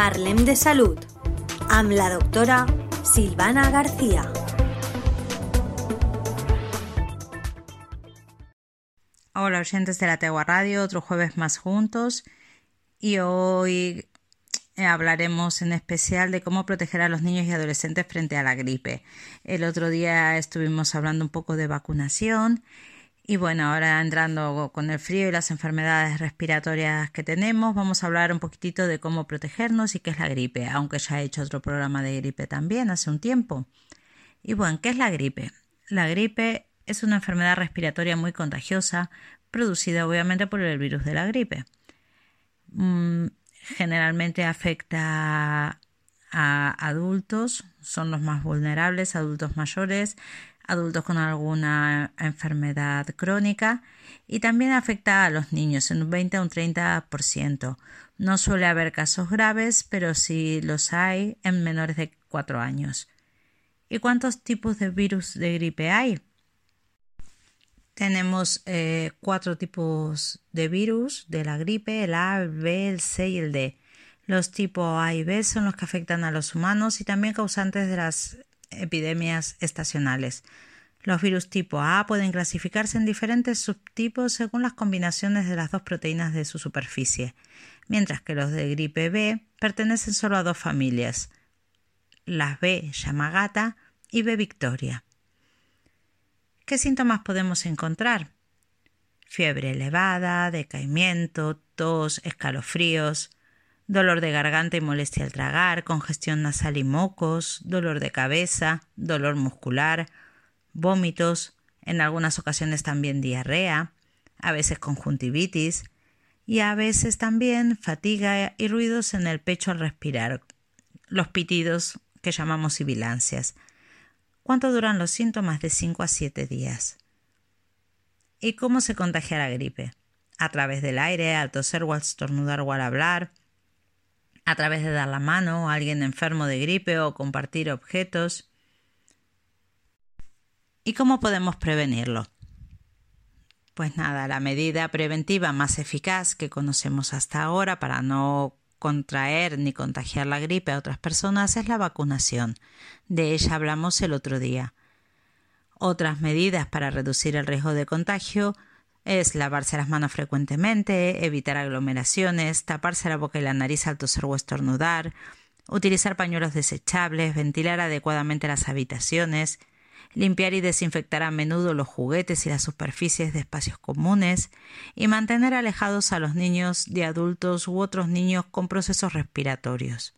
Parlem de Salud amb la doctora Silvana García. Hola oyentes de la Tegua Radio, otro jueves más juntos y hoy eh, hablaremos en especial de cómo proteger a los niños y adolescentes frente a la gripe. El otro día estuvimos hablando un poco de vacunación y bueno, ahora entrando con el frío y las enfermedades respiratorias que tenemos, vamos a hablar un poquitito de cómo protegernos y qué es la gripe, aunque ya he hecho otro programa de gripe también hace un tiempo. Y bueno, ¿qué es la gripe? La gripe es una enfermedad respiratoria muy contagiosa, producida obviamente por el virus de la gripe. Mm, generalmente afecta a adultos, son los más vulnerables, adultos mayores, adultos con alguna enfermedad crónica y también afecta a los niños en un 20 a un 30%. No suele haber casos graves, pero sí los hay en menores de 4 años. ¿Y cuántos tipos de virus de gripe hay? Tenemos eh, cuatro tipos de virus de la gripe, el A, el B, el C y el D. Los tipos A y B son los que afectan a los humanos y también causantes de las epidemias estacionales. Los virus tipo A pueden clasificarse en diferentes subtipos según las combinaciones de las dos proteínas de su superficie, mientras que los de gripe B pertenecen solo a dos familias, las B Yamagata y B Victoria. ¿Qué síntomas podemos encontrar? Fiebre elevada, decaimiento, tos, escalofríos, dolor de garganta y molestia al tragar, congestión nasal y mocos, dolor de cabeza, dolor muscular, vómitos, en algunas ocasiones también diarrea, a veces conjuntivitis y a veces también fatiga y ruidos en el pecho al respirar, los pitidos que llamamos sibilancias. ¿Cuánto duran los síntomas? De 5 a 7 días. ¿Y cómo se contagia la gripe? A través del aire, al toser o al estornudar o al hablar, a través de dar la mano a alguien enfermo de gripe o compartir objetos. ¿Y cómo podemos prevenirlo? Pues nada, la medida preventiva más eficaz que conocemos hasta ahora para no contraer ni contagiar la gripe a otras personas es la vacunación. De ella hablamos el otro día. Otras medidas para reducir el riesgo de contagio es lavarse las manos frecuentemente, evitar aglomeraciones, taparse la boca y la nariz al toser o estornudar, utilizar pañuelos desechables, ventilar adecuadamente las habitaciones, limpiar y desinfectar a menudo los juguetes y las superficies de espacios comunes, y mantener alejados a los niños de adultos u otros niños con procesos respiratorios.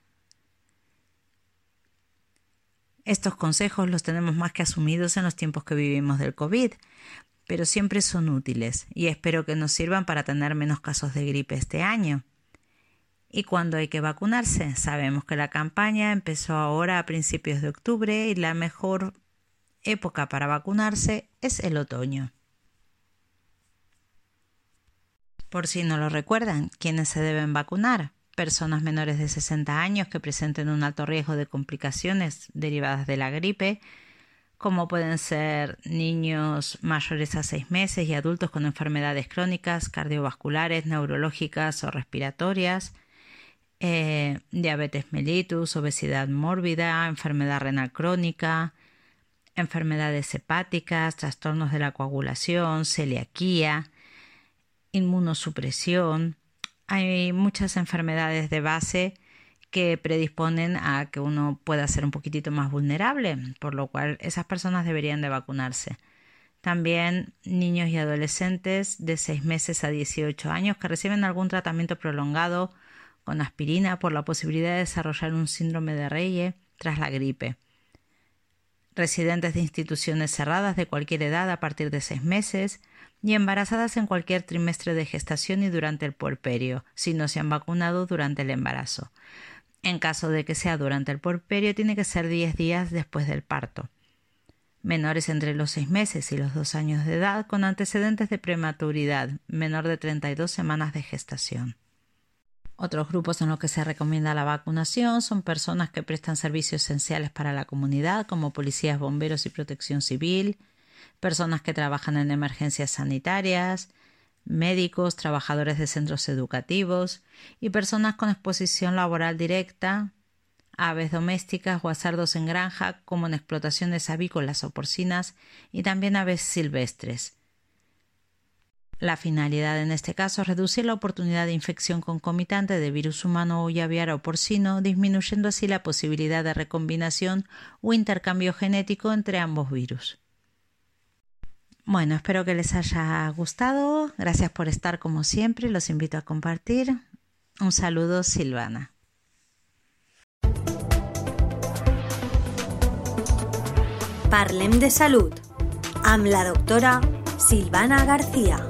Estos consejos los tenemos más que asumidos en los tiempos que vivimos del COVID, pero siempre son útiles y espero que nos sirvan para tener menos casos de gripe este año. ¿Y cuando hay que vacunarse? Sabemos que la campaña empezó ahora a principios de octubre y la mejor época para vacunarse es el otoño. Por si no lo recuerdan, ¿quiénes se deben vacunar? Personas menores de 60 años que presenten un alto riesgo de complicaciones derivadas de la gripe, como pueden ser niños mayores a seis meses y adultos con enfermedades crónicas, cardiovasculares, neurológicas o respiratorias, eh, diabetes mellitus, obesidad mórbida, enfermedad renal crónica, enfermedades hepáticas, trastornos de la coagulación, celiaquía, inmunosupresión. Hay muchas enfermedades de base que predisponen a que uno pueda ser un poquitito más vulnerable, por lo cual esas personas deberían de vacunarse. También niños y adolescentes de 6 meses a 18 años que reciben algún tratamiento prolongado con aspirina por la posibilidad de desarrollar un síndrome de Reye tras la gripe. Residentes de instituciones cerradas de cualquier edad a partir de 6 meses y embarazadas en cualquier trimestre de gestación y durante el puerperio, si no se han vacunado durante el embarazo. En caso de que sea durante el puerperio, tiene que ser 10 días después del parto. Menores entre los 6 meses y los 2 años de edad con antecedentes de prematuridad, menor de 32 semanas de gestación. Otros grupos en los que se recomienda la vacunación son personas que prestan servicios esenciales para la comunidad, como policías, bomberos y protección civil, personas que trabajan en emergencias sanitarias, médicos, trabajadores de centros educativos y personas con exposición laboral directa, aves domésticas o a cerdos en granja, como en explotaciones avícolas o porcinas, y también aves silvestres. La finalidad en este caso es reducir la oportunidad de infección concomitante de virus humano o aviar o porcino, disminuyendo así la posibilidad de recombinación o intercambio genético entre ambos virus. Bueno, espero que les haya gustado. Gracias por estar como siempre. Los invito a compartir. Un saludo, Silvana. Parlem de Salud. Am la doctora Silvana García.